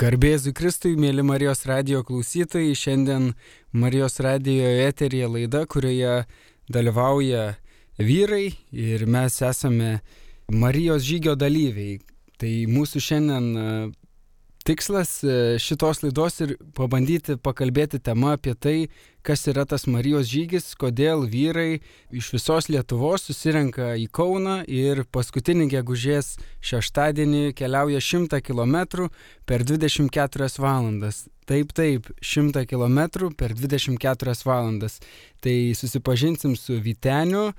Garbėzui Kristui, mėly Marijos radio klausytojai, šiandien Marijos radio eterija laida, kurioje dalyvauja vyrai ir mes esame Marijos žygio dalyviai. Tai mūsų šiandien tikslas e, šitos laidos ir pabandyti pakalbėti tema apie tai, kas yra tas Marijos žygis, kodėl vyrai iš visos Lietuvos susirenka į Kauną ir paskutinį gegužės šeštadienį keliauja 100 km per 24 valandas. Taip, taip, 100 km per 24 valandas. Tai susipažinsim su Viteniu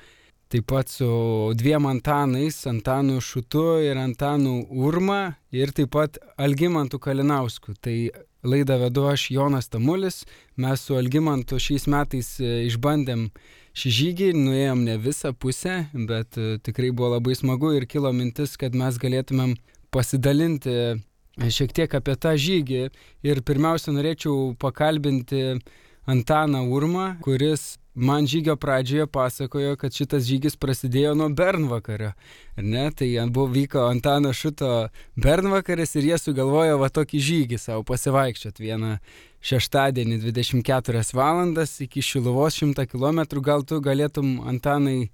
taip pat su dviem Antanais, Antanu Šutu ir Antanu Urma ir taip pat Algimantu Kalinausku. Tai laidą vedu aš Jonas Tamulis, mes su Algimantu šiais metais e, išbandėm šį žygį, nuėjom ne visą pusę, bet e, tikrai buvo labai smagu ir kilo mintis, kad mes galėtumėm pasidalinti e, šiek tiek apie tą žygį ir pirmiausia norėčiau pakalbinti Antaną Urmą, kuris man žygio pradžioje pasakojo, kad šitas žygis prasidėjo nuo Bernvakario. Ne, tai buvo vyko Antano Šuto Bernvakaris ir jie sugalvojo va tokį žygį savo pasivaikščiot vieną šeštadienį 24 valandas iki Šiluvos 100 km. Gal tu galėtum Antanai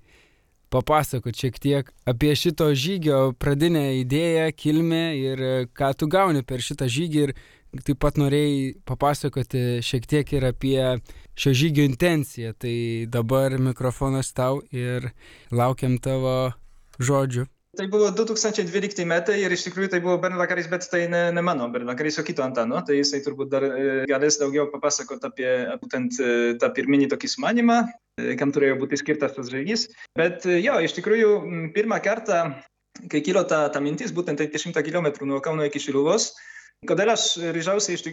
papasakot šiek tiek apie šito žygio pradinę idėją, kilmę ir ką tu gauni per šitą žygį ir taip pat norėjai papasakoti šiek tiek ir apie šio žygio intenciją. Tai dabar mikrofonas tau ir laukiam tavo žodžių. Tai buvo 2012 metai ir iš tikrųjų tai buvo Bernvakaris, bet tai ne, ne mano Bernvakaris, o kito Antano. Tai jisai turbūt dar e, galės daugiau papasakoti apie būtent e, tą pirminį tokį sumanimą, e, kam turėjo būti skirtas tas žygis. Bet jo, iš tikrųjų pirmą kartą, kai kilo ta, ta mintis, būtent 100 km nuo Kauno iki Šiluvos, Kodėl aš ryžausi iš,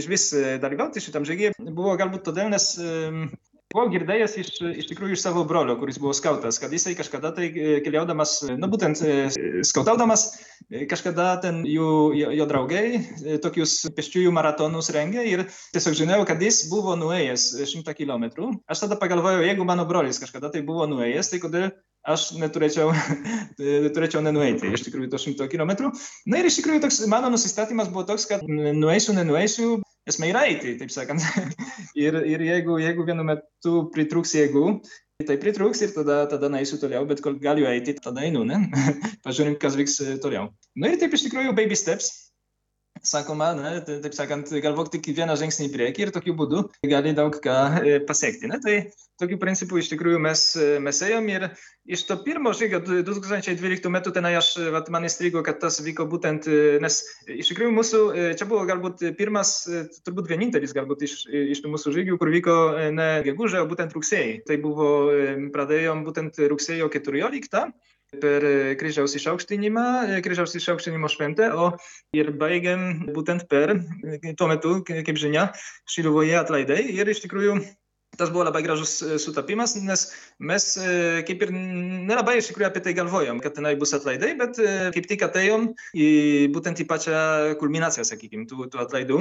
iš vis dalyvauti šitam žygiai, buvo galbūt todėl, nes buvau girdėjęs iš, iš tikrųjų iš savo brolio, kuris buvo skautas, kad jisai kažkada tai keliaudamas, nu būtent skautaudamas, kažkada ten jų, jo, jo draugai tokius pėsčiųjų maratonus rengė ir tiesiog žinojau, kad jis buvo nuėjęs šimtą kilometrų. Aš tada pagalvojau, jeigu mano brolis kažkada tai buvo nuėjęs, tai kodėl aš neturėčiau, turėčiau nenueiti iš tikrųjų to šimto kilometrų. Na ir iš tikrųjų toks mano nusistatymas buvo toks, kad nueisiu, nenueisiu, esmė yra eiti, taip sakant. ir, ir jeigu, jeigu vienu metu pritrūks jėgų, tai pritrūks ir tada, tada neįsiu toliau, bet kol galiu eiti, tada einu, ne? Pažiūrim, kas vyks toliau. Na ir taip iš tikrųjų baby steps sakoma, ne, taip sakant, galvok tik vieną žingsnį į priekį ir tokiu būdu gali daug ką e, pasiekti. Ne? Tai tokiu principu iš tikrųjų mes, e, mes ėjom ir iš to pirmo žygio 2012 metų tenai aš, vat, man įstrigo, kad tas vyko būtent, e, nes iš tikrųjų mūsų, čia buvo galbūt pirmas, turbūt vienintelis galbūt iš, iš tų mūsų žygių, kur vyko ne gegužė, o būtent rugsėjai. Tai buvo, pradėjom būtent rugsėjo 14 per kryžiaus išaukštinimą, kryžiaus išaukštinimo šventę, o ir baigėm būtent per tuo metu, kaip žinia, Šiluvoje atlaidai. Ir iš tikrųjų tas buvo labai gražus e, sutapimas, nes mes e, kaip ir nelabai iš tikrųjų apie tai galvojom, kad tenai bus atlaidai, bet e, kaip tik atėjom į, būtent į pačią kulminaciją, sakykime, tų, tų atlaidų.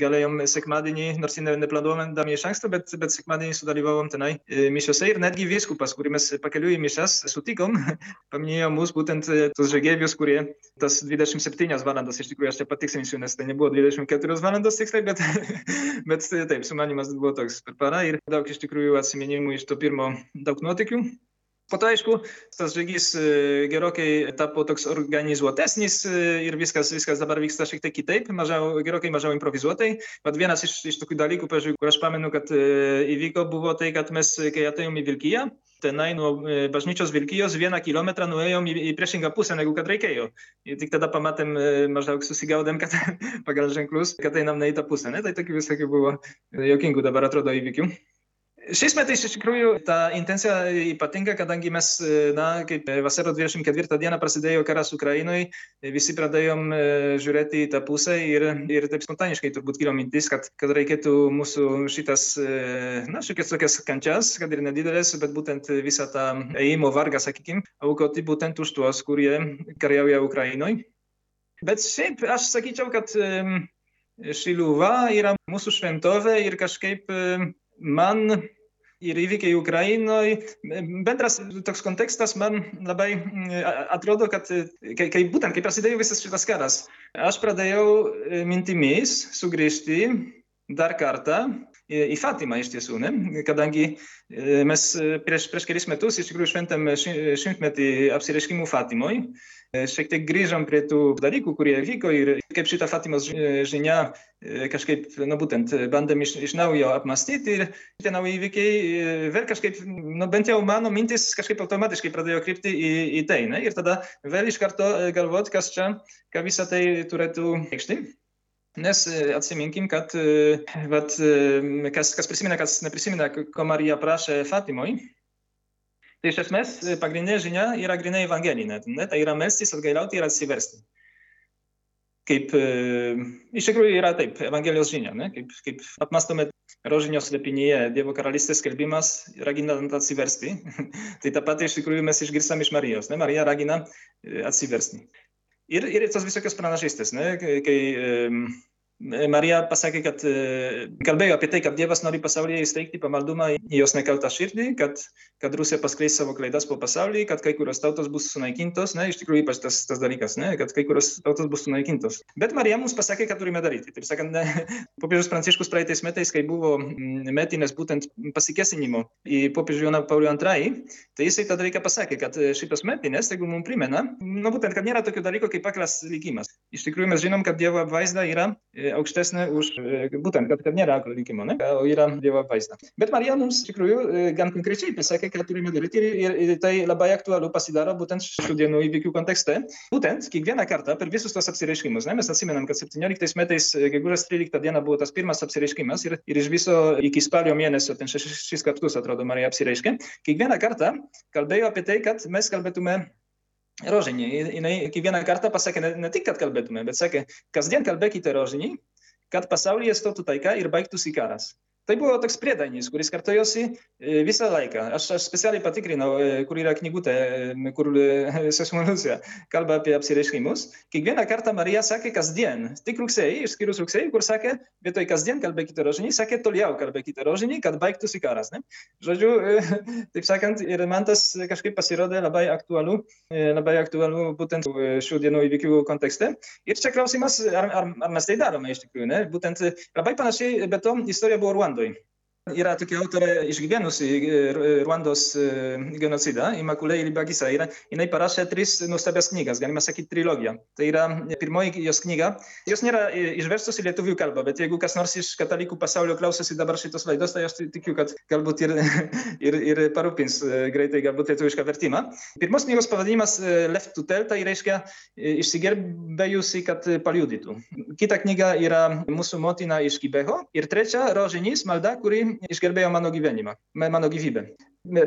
Galėjom sekmadienį, nors ne, neplanuojam iš anksto, bet, bet sekmadienį sudalyvavom tenai mišiose ir netgi viskupas, kurį mes pakeliu į mišas sutikom, paminėjo mus būtent tos žygėvius, kurie tas 27 valandas, iš tikrųjų aš čia patikslinsiu, nes tai nebuvo 24 valandos tiksliai, bet, bet taip, sumanimas buvo toks per parą ir daug iš tikrųjų atsiminimų iš to pirmo daug nuotykių. Po to, aišku, tas žygis e, gerokai tapo toks organizuotesnis e, ir viskas, viskas dabar vyksta šiek tiek kitaip, mažiau, gerokai mažiau improvizuotai. Bet vienas iš, iš tokių dalykų, pažiūrėjau, kur aš pamenu, kad e, įvyko, buvo tai, kad mes, kai atėjom į Vilkiją, tenai nuo bažnyčios Vilkijos vieną kilometrą nuėjom į, į priešingą pusę, negu kad reikėjo. Ir tik tada pamatėm, maždaug susigaudėm, kad pagal ženklus, kad einam ne į tą pusę. Ne? Tai tokių visokių buvo jokingų dabar atrodo įvykių. Šiais metais iš tikrųjų ta intencija ypatinga, kadangi mes, na, kaip vasaro 24 dieną prasidėjo karas Ukrainoje, visi pradėjom e, žiūrėti į tą pusę ir, ir taip spontaniškai turbūt kilo mintis, kad, kad reikėtų mūsų šitas, e, na, šiokias tokias kančias, kad ir nedidelės, bet būtent visą tą ėjimo vargą, sakykime, aukoti būtent už tuos, kurie kariauja Ukrainoje. Bet šiaip aš sakyčiau, kad Šiluva yra mūsų šventovė ir kažkaip man ir įvykiai Ukrainoje. Bendras toks kontekstas man labai atrodo, kad kai, kai būtent kai prasidėjo visas šitas karas, aš pradėjau mintimis sugrįžti dar kartą į Fatimą iš tiesų, ne? kadangi mes prieš, prieš kelis metus iš tikrųjų šventėm šimtmetį apsireiškimų Fatimoje. Šiek tiek grįžom prie tų dalykų, kurie vyko ir kaip šitą Fatimos žinia kažkaip, na būtent, bandėm iš, iš naujo apmastyti ir tie nauji įvykiai vėl kažkaip, na bent jau mano mintis kažkaip automatiškai pradėjo krypti į, į tai. Ne? Ir tada vėl iš karto galvot, kas čia, ką visą tai turėtų reikšti. Nes atsiminkim, kad vat, kas, kas prisimena, kas neprisimena, ko Marija prašė Fatimoj, tai iš esmės pagrindinė žinia yra grinai evangelinė. Ne? Tai yra melstis, atgailauti ir atsiversti. Kaip iš tikrųjų yra taip, Evangelijos žinia, ne? kaip, kaip apmastome rožinio slėpinyje, Dievo karalystės skelbimas, raginant atsiversti. tai tą patį iš tikrųjų mes išgirstam iš Marijos. Ne? Marija ragina atsiversti. Ir, ir tos visokios pranašystės, ne? kai Marija pasakė, kad kalbėjo apie tai, kad Dievas nori pasaulyje įsteigti pamaldumą į jos nekaltą širdį, kad, kad Rusija paskleis savo klaidas po pasaulį, kad kai kurios tautos bus sunaikintos, ne, iš tikrųjų ypač tas, tas dalykas, ne, kad kai kurios tautos bus sunaikintos. Bet Marija mums pasakė, kad turime daryti. Taip sakant, popiežius Pranciškus praeitais metais, kai buvo metinės būtent pasikesinimo į popiežių Joną Paulių II, tai jisai tą dalyką pasakė, kad šitos metinės, jeigu mums primena, nu būtent, kad nėra tokio dalyko kaip aklas likimas. Iš tikrųjų mes žinom, kad Dievo apvaizda yra aukštesnė už būtent, kad, kad nėra aklo likimo, ne? o yra Dievo apvaizda. Bet Marija mums iš tikrųjų gan konkrečiai pasakė, ką turime daryti ir, ir tai labai aktualu pasidaro būtent šių dienų įvykių kontekste. Būtent kiekvieną kartą per visus tos apsireiškimus, ne? mes atsimenam, kad 17 metais, gegužės 13 diena buvo tas pirmas apsireiškimas ir, ir iš viso iki spalio mėnesio, ten šešis kartus atrodo Marija apsireiškė, kiekvieną kartą kalbėjo apie tai, kad mes kalbėtume rožinį. Jinai kiekvieną kartą pasakė ne, ne tik, kad kalbėtume, bet sakė, kasdien kalbėkite rožinį, kad pasaulyje stotų taika ir baigtųsi karas. Tai buvo toks priedainis, kuris kartojosi visą laiką. Aš, aš specialiai patikrinau, kur yra knygutė, kur sesuo Liucija kalba apie apsireiškimus. Kiekvieną kartą Marija sakė kasdien, tik rugsėjai, išskyrus rugsėjai, kur sakė, vietoj kasdien kalbėkite rožinį, sakė toliau kalbėkite rožinį, kad baigtųsi karas. Ne? Žodžiu, taip sakant, ir man tas kažkaip pasirodė labai aktualu, labai aktualu būtent šių dienų įvykių kontekste. Ir čia klausimas, ar, ar, ar mes tai darome iš tikrųjų. Ne? Būtent labai panašiai, bet to istorija buvo something. Yra tokia autorė išgyvenusi Ruandos genocidą, Immaculée Ilibagisa. Ir jinai parašė tris nuostabias knygas, galima sakyti trilogiją. Tai yra pirmoji jos knyga. Jos nėra išverstos į lietuvių kalbą, bet jeigu kas nors iš katalikų pasaulio klausosi dabar šitos laidos, tai aš tikiu, kad galbūt ir, ir, ir parūpins greitai galbūt lietuvišką vertimą. Pirmos knygos pavadinimas Left to Tell, tai reiškia išsigerbėjusi, kad paliudytų. Kita knyga yra Mūsų motina iš Kibeho. Ir trečia Rožinis, malda, kuri išgelbėjo mano gyvenimą, mano gyvybę.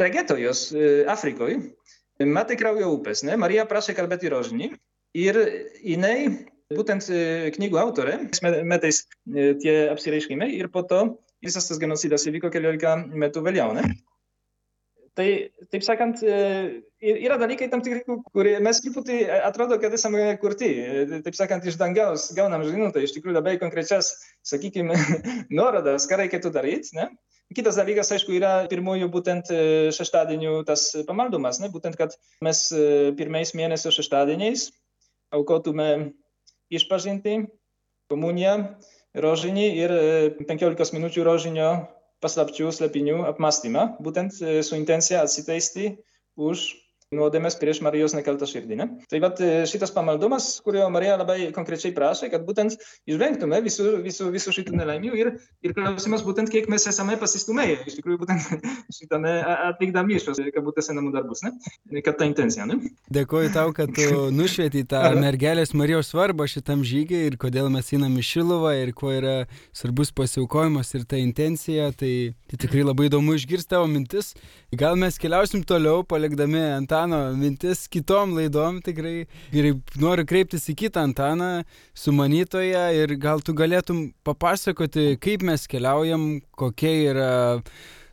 Regėtojos Afrikoje metai kraujo upės, ne? Marija prašė kalbėti rožinį ir jinai, būtent knygų autorė, metais tie apsireiškimai ir po to visas tas genocidas įvyko keliolika metų vėliau, ne? Tai, taip sakant, yra dalykai tam tikri, kurie mes truputį atrodo, kad esame kurti. Taip sakant, iš dangaus gaunam žinutę, iš tikrųjų labai konkrečias, sakykime, nuorodas, ką reikėtų daryti. Ne? Kitas dalykas, aišku, yra pirmųjų būtent šeštadienių tas pamaldumas, ne? būtent, kad mes pirmais mėnesio šeštadieniais aukotume išpažinti, komuniją, rožinį ir 15 minučių rožinio paslapčių slėpinių apmąstymą, būtent su intencija atsiteisti už nuodėmės prieš Marijos nekaltą širdį. Ne? Tai vat, šitas pamaldumas, kurio Marija labai konkrečiai prašė, kad būtent išvengtume visų, visų, visų šitų nelaimių ir, ir klausimas būtent, kiek mes esame pasistumėję, iš tikrųjų būtent šitame atlikdami šios kabutėse namų darbus, ne? kad ta intencija. Ne? Dėkuoju tau, kad tu nušvieti tą mergelės Marijos svarbą šitam žygiai ir kodėl mes einam į Šiluvą ir kuo yra svarbus pasiaukojimas ir ta intencija. Tai, tai tikrai labai įdomu išgirsti tavo mintis. Gal mes keliausim toliau, palikdami Antano mintis kitom laidom tikrai. Noriu kreiptis į kitą Antaną, sumanytoją, ir gal tu galėtum papasakoti, kaip mes keliaujam, kokia yra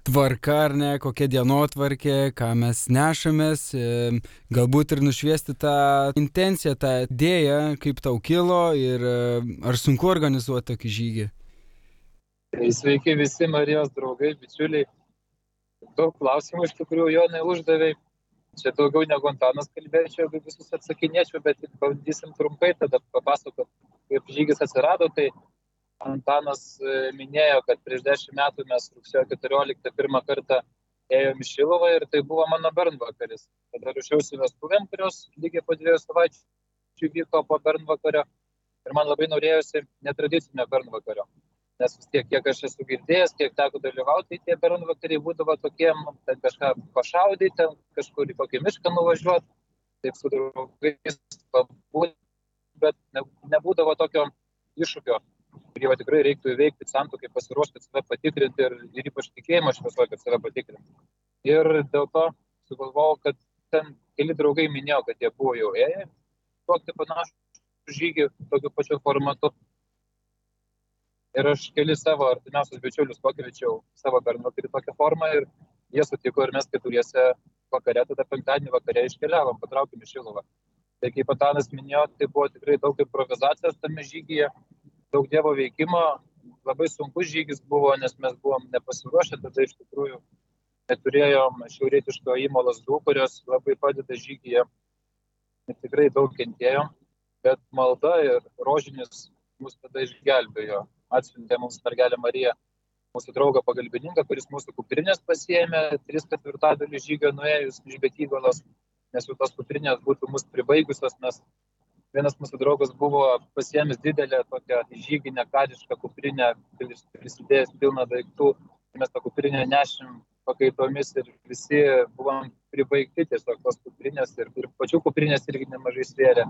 tvarka ar ne, kokia dienotvarkė, ką mes nešamės, galbūt ir nušviesti tą intenciją, tą idėją, kaip tau kilo ir ar sunku organizuoti tokį žygį. Tai sveiki visi Marijos draugai, bičiuliai. Daug klausimų iš tikrųjų Jonai uždavė. Čia daugiau negu Antanas kalbėčiau, jeigu visus atsakinėčiau, bet bandysim trumpai tada papasakoti, kaip žygis atsirado. Tai Antanas e, minėjo, kad prieš dešimt metų mes rugsėjo 14 pirmą kartą ėjom į Šilovą ir tai buvo mano bernvakaris. Tada ruošiausi vestuvėm, kurios lygiai po dviejų savaičių vyko po bernvakario ir man labai norėjosi netradicinio bernvakario nes vis tiek, kiek aš esu girdėjęs, kiek teko dalyvauti, tai tie bernvakariai būdavo tokie, nu, ten kažką pašaudyti, ten kažkur į kokį mišką nuvažiuoti, taip su draugais pabūti, bet ne, nebūdavo tokio iššūkio, kurį tikrai reiktų įveikti santokai, pasiruošti save patikrinti ir, ir ypač tikėjimą šviesoje, kad save patikrinti. Ir dėl to sugalvojau, kad ten keli draugai minėjo, kad jie buvo jau ėję tokį panašų žygį tokiu pačiu formatu ir aš kelis savo artimiausius bičiulius pakviečiau savo bernvakarį tokią formą ir jie sutiko ir mes keturiese vakare, tada penktadienį vakare iškeliavom, patraukėm į Šiluvą. Tai kaip Patanas minėjo, tai buvo tikrai daug improvizacijos tame žygyje, daug Dievo veikimo, labai sunkus žygis buvo, nes mes buvom nepasiruošę, tada iš tikrųjų neturėjom šiaurietiško įmolas du, kurios labai padeda žygyje ir tikrai daug kentėjom, bet malda ir rožinis mus tada išgelbėjo atsiuntė mums mergelę Mariją, mūsų draugą pagalbininką, kuris mūsų kuprinės pasiemė, tris ketvirtadalių žygio nuėjus iš Betygolos, nes jau tos kuprinės būtų mus pribaigusios, nes vienas mūsų draugas buvo pasiemęs didelę tokią žyginę karišką kuprinę, prisidėjęs pilną daiktų, mes tą kuprinę nešim pakaitomis ir visi buvom pribaigti tiesiog tos kuprinės ir, ir pačių kuprinės irgi nemažai svėrė.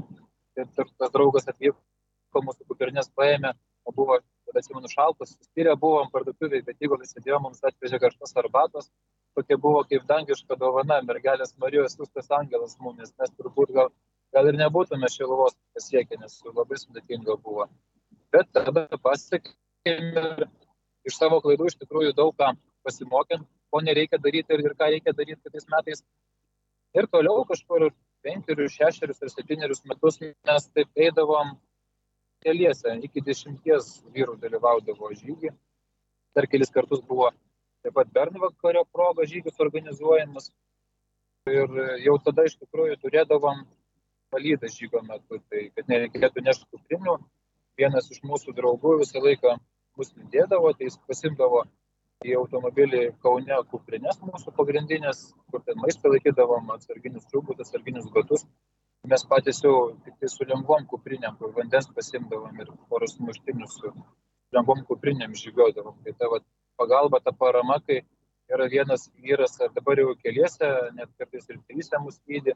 Ir tas draugas atvyko, mūsų kuprinės paėmė, o buvo kad atsimenu šaltas, suspyrę buvom parduotuvėje, bet jeigu visi dėjo mums atvežė karštos arbatos, tokia buvo kaip dangiška dovana, mergelės Marijos siūstas angelas mumis, mes turbūt gal, gal ir nebūtume šiluvos pasiekę, nes labai sudėtinga buvo. Bet tada pasiekėm ir iš savo klaidų iš tikrųjų daug ką pasimokėm, ko nereikia daryti ir, ir ką reikia daryti kitais metais. Ir toliau kažkur penkerius, šešerius ar septynerius metus mes taip eidavom keliese, iki dešimties vyrų dalyvaudavo žygį. Dar kelis kartus buvo taip pat Bernvakario proga žygis organizuojamas. Ir jau tada iš tikrųjų turėdavom palydą žygio metu, tai kad nereikėtų nešti kuprinių. Vienas iš mūsų draugų visą laiką mus lydėdavo, tai jis pasimdavo į automobilį Kaune kuprinės mūsų pagrindinės, kur ten maistą laikydavom, atsarginius rūbus, atsarginius batus mes patys jau tik su lengvom kuprinėm, kur vandens pasimdavom ir poros muštinių su lengvom kuprinėm žygiodavom. Tai ta vat, pagalba, ta parama, kai yra vienas vyras, ar dabar jau keliese, net kartais ir trysę mus lydi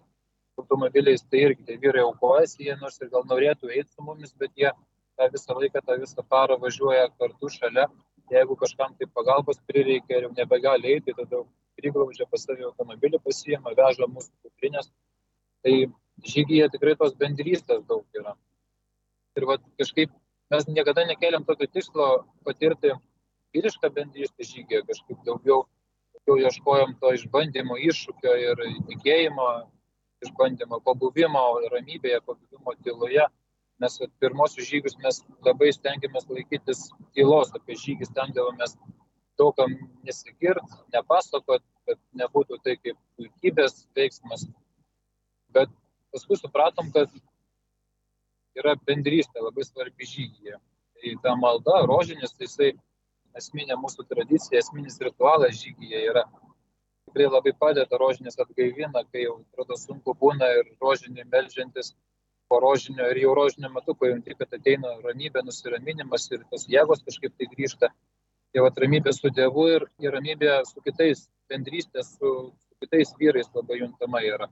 automobiliais, tai irgi tie vyrai aukojasi, jie nors ir gal norėtų eiti su mumis, bet jie tą visą laiką, tą visą parą važiuoja kartu šalia. Jeigu kažkam tai pagalbos prireikia ir jau nebegali eiti, tada priglaudžia pas savį automobilį, pasiema, veža mūsų kuprinės. Tai žygyje tikrai tos bendrystės daug yra. Ir va, kažkaip mes niekada nekeliam tokio tikslo patirti vyrišką bendrystę žygyje, kažkaip daugiau, daugiau ieškojom to išbandymo, iššūkio ir tikėjimo išbandymo, pabuvimo ramybėje, pabuvimo tyloje. Mes pirmosius žygius mes labai stengiamės laikytis tylos, apie žygį stengiamės daugam nesigirt, nepasakot, kad nebūtų tai kaip puikybės veiksmas. Bet paskui supratom, kad yra bendrystė labai svarbi žygyje. Tai ta malda, rožinis, tai jisai esminė mūsų tradicija, esminis ritualas žygyje yra. Tikrai labai padeda rožinis atgaivina, kai jau atrodo sunku būna ir rožinį melžiantis po rožinio ir jau rožinio metu pajunti, kad ateina ramybė, nusiraminimas ir tos jėgos kažkaip tai grįžta. Tai va ramybė su Dievu ir, ir ramybė su kitais, bendrystė su, su kitais vyrais labai juntama yra.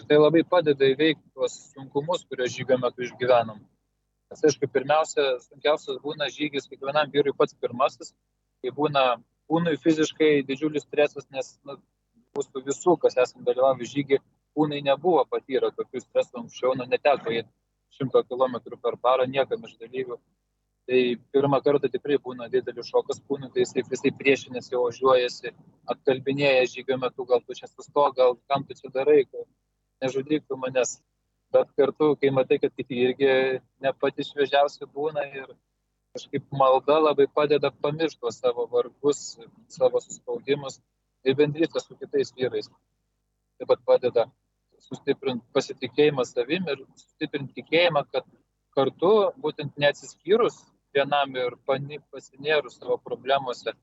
Ir tai labai padeda įveikti tuos sunkumus, kuriuos žygio metu išgyvenam. Nes, aišku, pirmiausia, sunkiausias būna žygis kiekvienam vyrui pats pirmasis, kai būna kūnui fiziškai didžiulis stresas, nes nu, mūsų visų, kas esame dalyvavę žygį, kūnai nebuvo patyrę tokių stresų anksčiau, nu, neteko į 100 km per parą niekam iš dalyvių. Tai pirmą kartą tikrai būna didelis šokas kūnui, tai jisai visai priešinasi, ožiuojasi, atkalbinėja žygio metu, gal tu čia susto, gal kam tu čia darai, nežudyk tu manęs. Bet kartu, kai matai, kad kiti irgi ne pati šviežiausia būna ir kažkaip malda labai padeda pamiršti savo vargus, savo suspaudimus ir bendrystė su kitais vyrais. Taip pat padeda sustiprinti pasitikėjimą savim ir sustiprinti tikėjimą, kad kartu, būtent neatsiskyrus vienam ir pasinėrus savo problemuose,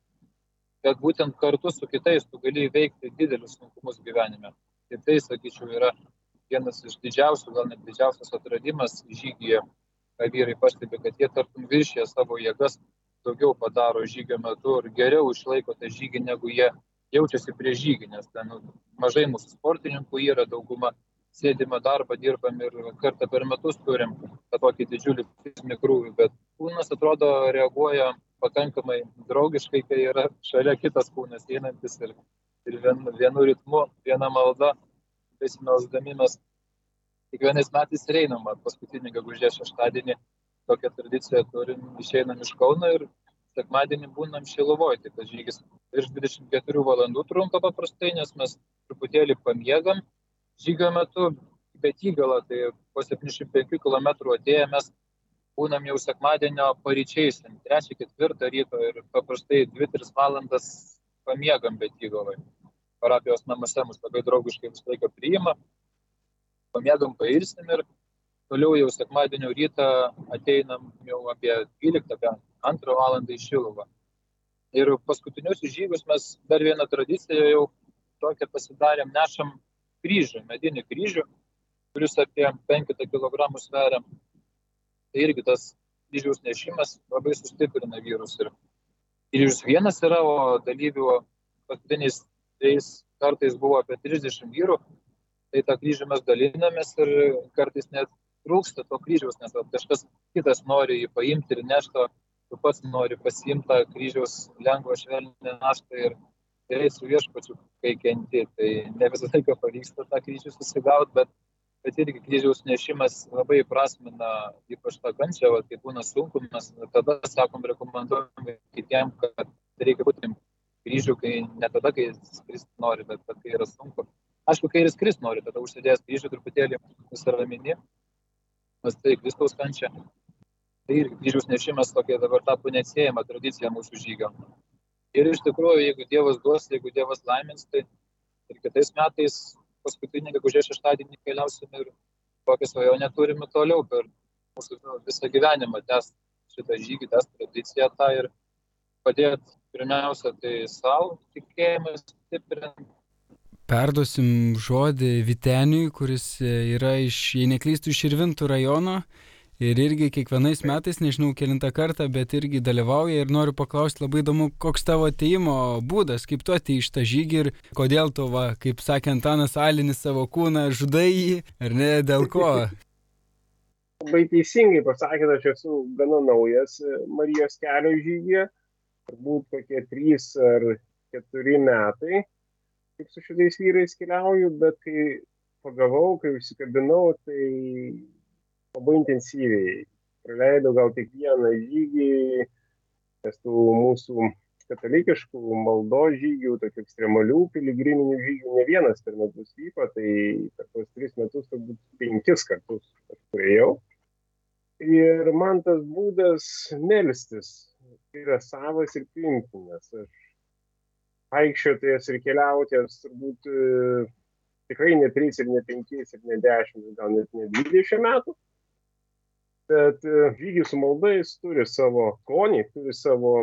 bet būtent kartu su kitais tu gali įveikti didelius sunkumus gyvenime. Ir tai, sakyčiau, yra vienas iš didžiausių, gal net didžiausias atradimas žygyje, vyrai pastebi, kad jie tartum viršė savo jėgas, daugiau padaro žygio metu ir geriau išlaiko tą žygį, negu jie jaučiasi prie žygį, nes ten nu, mažai mūsų sportininkų yra, dauguma sėdime darbą, dirbam ir kartą per metus turim tokį didžiulį fizinį krūvį, bet kūnas atrodo reaguoja pakankamai draugiškai, kai yra šalia kitas kūnas einantis ir, ir vien, vienu ritmu, viena malda, besimelsdami mes kiekvienais metais ir einam, paskutinį gegužės šeštadienį tokią tradiciją turim, išeinam iš Kauno ir sekmadienį būnam Šilovoje, tai tas žygis virš 24 valandų trunka paprastai, nes mes truputėlį pamiegam. Žygio metu, bet įgalą, tai po 75 km atėję mes būnam jau sekmadienio paryčiais, 3-4 ryto ir paprastai 2-3 valandas pamiegam bet įgalai. Parapijos namuose mus labai draugiškai visą laiką priima, pamiegam, pailsim ir toliau jau sekmadienio rytą ateinam jau apie 12, apie 2 valandą į Šiluvą. Ir paskutinius žygius mes dar vieną tradiciją jau tokią pasidarėm, nešam kryžių, medinį kryžių, kuris apie 5 kg sveria. Tai irgi tas kryžiaus nešimas labai sustiprina vyrus. Ir kryžius vienas yra, o dalyvių paskutiniais trejais kartais buvo apie 30 vyrų. Tai tą kryžių mes dalinamės ir kartais net trūksta to kryžiaus, nes kažkas kitas nori jį paimti ir nešti, tu pats nori pasiimti kryžiaus lengvą švelnę naštą ir gerai su viešpačiu, kai kenti, tai ne visą laiką pavyksta tą kryžių susigauti, bet, bet irgi kryžiaus nešimas labai prasmina ypač tą kančią, va, kai būna sunku, mes tada, sakom, rekomenduojam kitiem, kad reikia būti kryžių, kai ne tada, kai skristi nori, bet kai yra sunku. Aišku, kai ir skristi nori, tada užsidėjęs kryžių truputėlį nusiramini, nes tai Kristaus kančia. Tai irgi kryžiaus nešimas tokia dabar tapo neatsiejama tradicija mūsų žygio. Ir iš tikrųjų, jeigu Dievas duos, jeigu Dievas laimins, tai ir kitais metais paskutinį gegužės šeštadienį keliausim ir kokią svajonę turime toliau per mūsų visą gyvenimą tęsti šitą žygį, tęsti tradiciją tą ir padėti pirmiausia tai savo tikėjimą stiprinti. Perduosim žodį Viteniui, kuris yra iš, jei neklystų, iš Irvintų rajono ir irgi kiekvienais metais, nežinau kilintą kartą, bet irgi dalyvauja ir noriu paklausti labai įdomu, koks tavo ateimo būdas, kaip tu atei iš tą žygį ir kodėl tu, va, kaip sakė Antanas Alinis savo kūną, žudai jį, ar ne, dėl ko? Labai teisingai pasakėte, aš esu gana naujas Marijos kelio žygyje, turbūt kokie trys ar keturi metai, kaip su šitais vyrais keliauju, bet kai pagavau, kai užsikabinau, tai labai intensyviai. Praleidau gal tik vieną žygį, nes tų mūsų katalikiškų maldos žygių, tokių ekstremalių piligriminių žygių ne vienas per metus vyko, tai per tos tris metus turbūt penkis kartus turėjau. Ir man tas būdas melstis yra savas ir priimtinas. Aš vaikščiotojas ir keliautojas turbūt e, tikrai ne 3 ir ne 5 ir ne 10, gal net ne 20 metų bet e, žygis su malda jis turi savo skonį, turi savo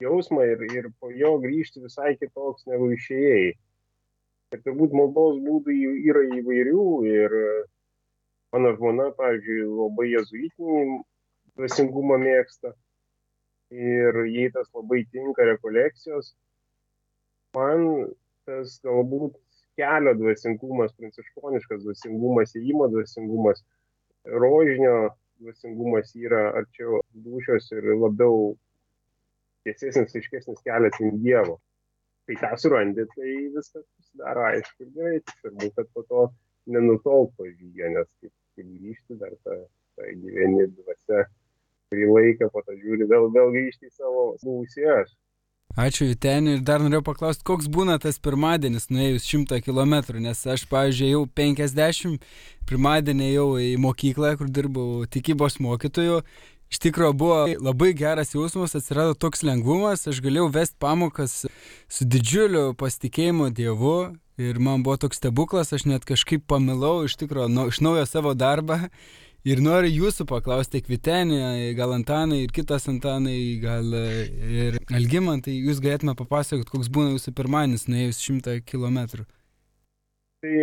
jausmą ir, ir po jo grįžti visai kitoks negu išėjai. Ir turbūt maldos būdai yra įvairių ir mano žmona, pavyzdžiui, labai jezuitinį dvasingumą mėgsta ir jai tas labai tinka rekolekcijos. Man tas galbūt kelio dvasingumas, pranciškoniškas dvasingumas, įimo dvasingumas, rožinio dvasingumas yra arčiau dušios ir labiau tiesesnis, aiškesnis kelias į Dievo. Kai tą surandi, tai viskas pasidaro aišku ir gerai, svarbu, kad po to nenutolk po žygio, nes kaip, kaip grįžti dar tą, tą gyveni dvasia, kurį laiką po to žiūri, vėl, vėl grįžti į savo buvusį aš. Ačiū Viteniu ir dar norėjau paklausti, koks būna tas pirmadienis nuėjus 100 km, nes aš, pavyzdžiui, jau 50, pirmadienį jau į mokyklą, kur dirbau tikybos mokytoju, Iš tikrųjų buvo labai geras jausmas, atsirado toks lengvumas, aš galėjau vesti pamokas su didžiuliu pasitikėjimu Dievu. Ir man buvo toks stebuklas, aš net kažkaip pamilau iš tikrųjų nu, iš naujo savo darbą ir noriu jūsų paklausti, Kvitenė, gal Antanai ir kitas Antanai, gal ir Algimantai, jūs galėtume papasakoti, koks būna jūsų pirmanis nuėjus šimtą kilometrų. Tai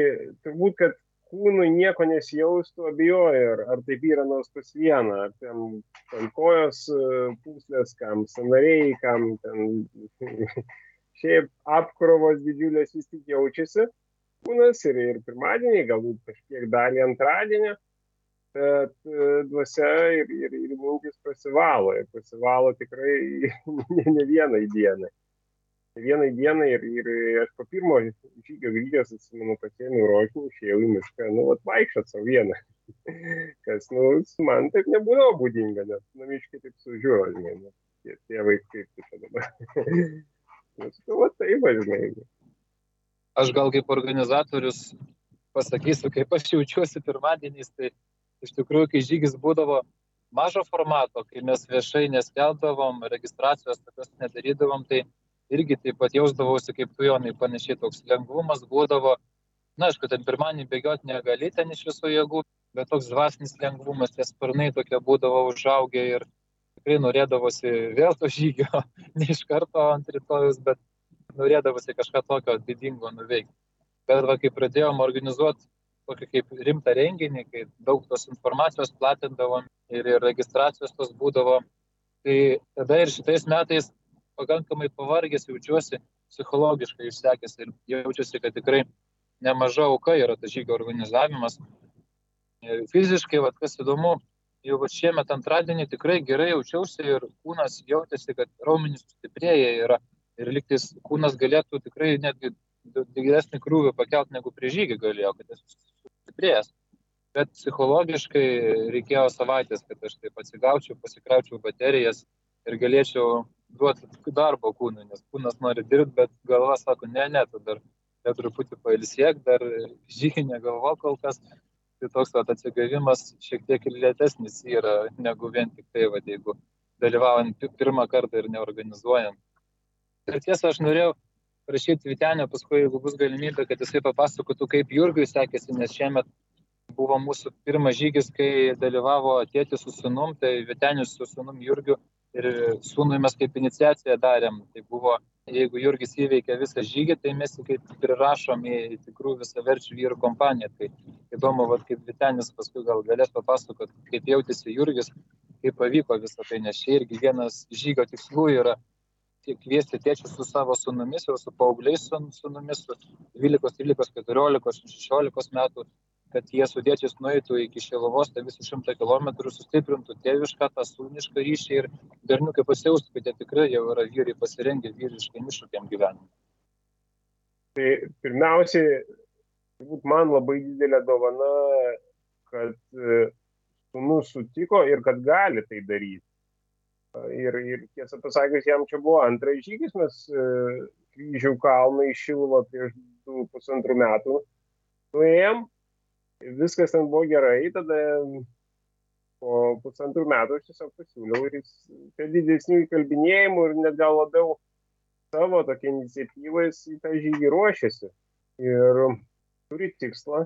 turbūt, kad kūnui nieko nesijaustų, abejoju, ar, ar taip yra nors pas vieną, ar ten, ten kojos e, pūslės, kam sanariai, kam ten šiaip apkrovos didžiulės vis tik jaučiasi kūnas ir, ir pirmadienį, galbūt kažkiek dalį antradienį, bet dvasia ir, ir, ir mintis pasivalo, ir pasivalo tikrai ne, ne vienai dienai vienai dienai ir, ir aš po pirmo žygio grįžęs, atsimenu, pasėmiau rožinį, išėjau į mišką, nu, atvaikščiot savo vieną. Kas, nu, man taip nebūdavo būdinga, nes namiškai taip sužiūro, žinai, nu, tie, vaikai kaip tai čia dabar. nu, sakau, va taip, žinai. Aš gal kaip organizatorius pasakysiu, kaip aš jaučiuosi pirmadieniais, tai iš tikrųjų, kai žygis būdavo mažo formato, kai mes viešai neskeldavom, registracijos tokios nedarydavom, tai irgi taip pat jausdavausi kaip tu, Jonai, panašiai toks lengvumas būdavo. Na, aišku, ten pirmąjį bėgioti negali ten iš visų jėgų, bet toks dvasinis lengvumas, tie sparnai tokie būdavo užaugę ir tikrai norėdavosi vėl to žygio, ne iš karto ant rytojus, bet norėdavosi kažką tokio didingo nuveikti. Bet va, kai pradėjom organizuoti tokį kaip rimtą renginį, kai daug tos informacijos platindavom ir, ir registracijos tos būdavo, tai tada ir šitais metais pakankamai pavargęs jaučiuosi, psichologiškai išsekęs ir jaučiuosi, kad tikrai nemaža auka yra tas žygio organizavimas. Ir fiziškai, vat, kas įdomu, jau šiemet antradienį tikrai gerai jaučiausi ir kūnas jautėsi, kad raumenys sustiprėja yra ir liktis kūnas galėtų tikrai netgi didesnį krūvį pakelt negu prie žygį galėjo, kad jis sustiprėjęs. Bet psichologiškai reikėjo savaitės, kad aš taip atsigaučiau, pasikraučiau baterijas ir galėčiau duoti darbo kūnui, nes kūnas nori dirbti, bet galva sako, ne, ne, tu dar, dar truputį pailsiek, dar žygį negalvo kol kas. Tai toks vat, atsigavimas šiek tiek ir lėtesnis yra negu vien tik tai, vat, jeigu dalyvaujant pirmą kartą ir neorganizuojant. Ir tiesą aš norėjau prašyti Vitenio, paskui jeigu bus galimybė, kad jisai papasakotų, kaip Jurgiui sekėsi, nes šiemet buvo mūsų pirmas žygis, kai dalyvavo tėtis su sunum, tai Vitenis su sunum Jurgiu ir sūnui mes kaip iniciaciją darėm. Tai buvo, jeigu Jurgis įveikė visą žygį, tai mes jį kaip prirašom į tikrų visaverčių vyrų kompaniją. Tai įdomu, vat, kaip Vitenis paskui gal galės papasakoti, kaip jautėsi Jurgis, kaip pavyko visą tai, nes čia irgi vienas žygio tikslų yra kviesti tėčius su savo sunumis ir su paaugliais sunumis, su 12, 13, 14, 16 metų kad jie su dėčiais nueitų iki Šilovos, tai visų šimtą kilometrų sustiprintų tėvišką, tą sūnišką ryšį ir berniukai pasijaustų, kad jie tikrai jau yra vyrai pasirengę vyriškai iššūkiam gyvenimui. Tai pirmiausiai, turbūt man labai didelė dovana, kad e, sūnus sutiko ir kad gali tai daryti. Ir, ir tiesą pasakius, jam čia buvo antras žygis, mes e, kryžių kalną iššilvo prieš du pusantrų metų nuėjom viskas ten buvo gerai, tada po pusantrų metų aš tiesiog pasiūliau ir jis prie didesnių įkalbinėjimų ir net gal labiau savo tokia iniciatyva jis į tą žygį ruošiasi. Ir turi tikslą,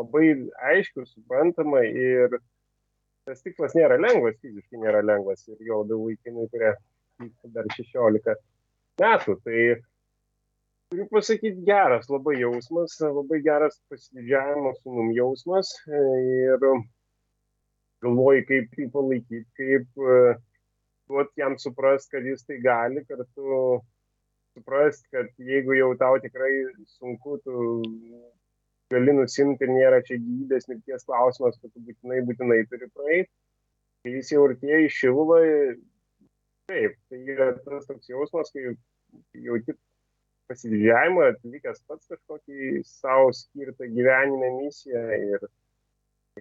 labai aiškiai, suprantama ir tas tikslas nėra lengvas, fiziškai nėra lengvas ir jo labiau vaikinai, kurie dar 16 metų. Tai turiu pasakyti, geras labai jausmas, labai geras pasididžiavimo sūnum jausmas ir galvoju, kaip jį palaikyti, kaip e, duoti jam suprast, kad jis tai gali, kartu suprast, kad jeigu jau tau tikrai sunku, tu gali nusimti ir nėra čia gyvybės mirties klausimas, kad tu būtinai, būtinai turi praeiti. Kai jis jau artėja į šilvą, taip, tai yra tas toks jausmas, kai jauti pasididžiavimą, atlikęs pats kažkokį savo skirtą gyvenime misiją ir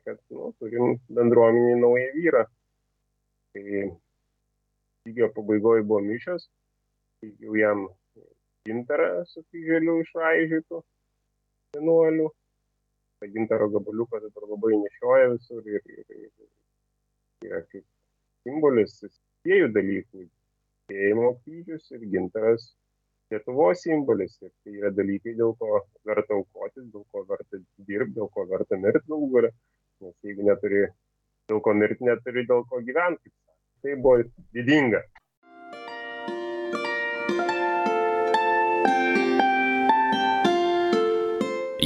kad nu, turim bendruomenį naują vyrą. Tai lygio pabaigoje buvo mišios, jau jam gintarą su kryželiu išraižytų vienuolių. Ta gintaro gabaliuką dabar labai nešioja visur ir, ir, ir yra kaip simbolis dviejų dalykų - tikėjimo kryžius ir gintaras Lietuvos simbolis. Ir tai yra dalykai, dėl ko verta aukotis, dėl ko verta dirbti, dėl ko verta mirti galų galę. Nes jeigu neturi dėl ko mirti, neturi dėl ko gyventi. Tai buvo didinga.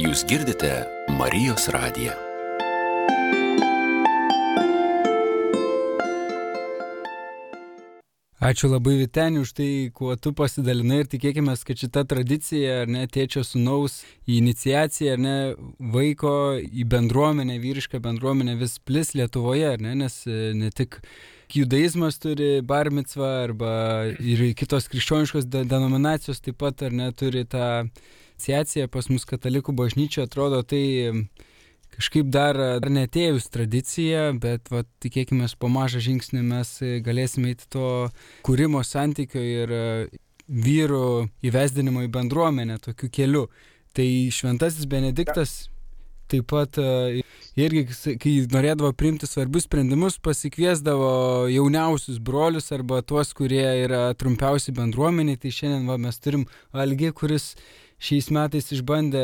Jūs girdite Marijos radiją. Ačiū labai Vitenį už tai, kuo tu pasidalinai ir tikėkime, kad šita tradicija, ar ne, tėčio sunaus į iniciaciją, ar ne, vaiko į bendruomenę, vyrišką bendruomenę vis plis Lietuvoje, ar ne, nes e, ne tik judaizmas turi barmicvą arba ir kitos krikščioniškos denominacijos taip pat, ar ne, turi tą iniciaciją pas mus katalikų bažnyčia, atrodo, tai kažkaip dar, dar netėjus tradicija, bet va, tikėkime, po mažą žingsnį mes galėsime eiti to kūrimo santykio ir e, vyrų įvesdinimo į bendruomenę tokiu keliu. Tai šventasis Benediktas taip pat e, irgi, kai norėdavo priimti svarbius sprendimus, pasikviesdavo jauniausius brolius arba tuos, kurie yra trumpiausi bendruomeniai. Tai šiandien va, mes turim Algi, kuris šiais metais išbandė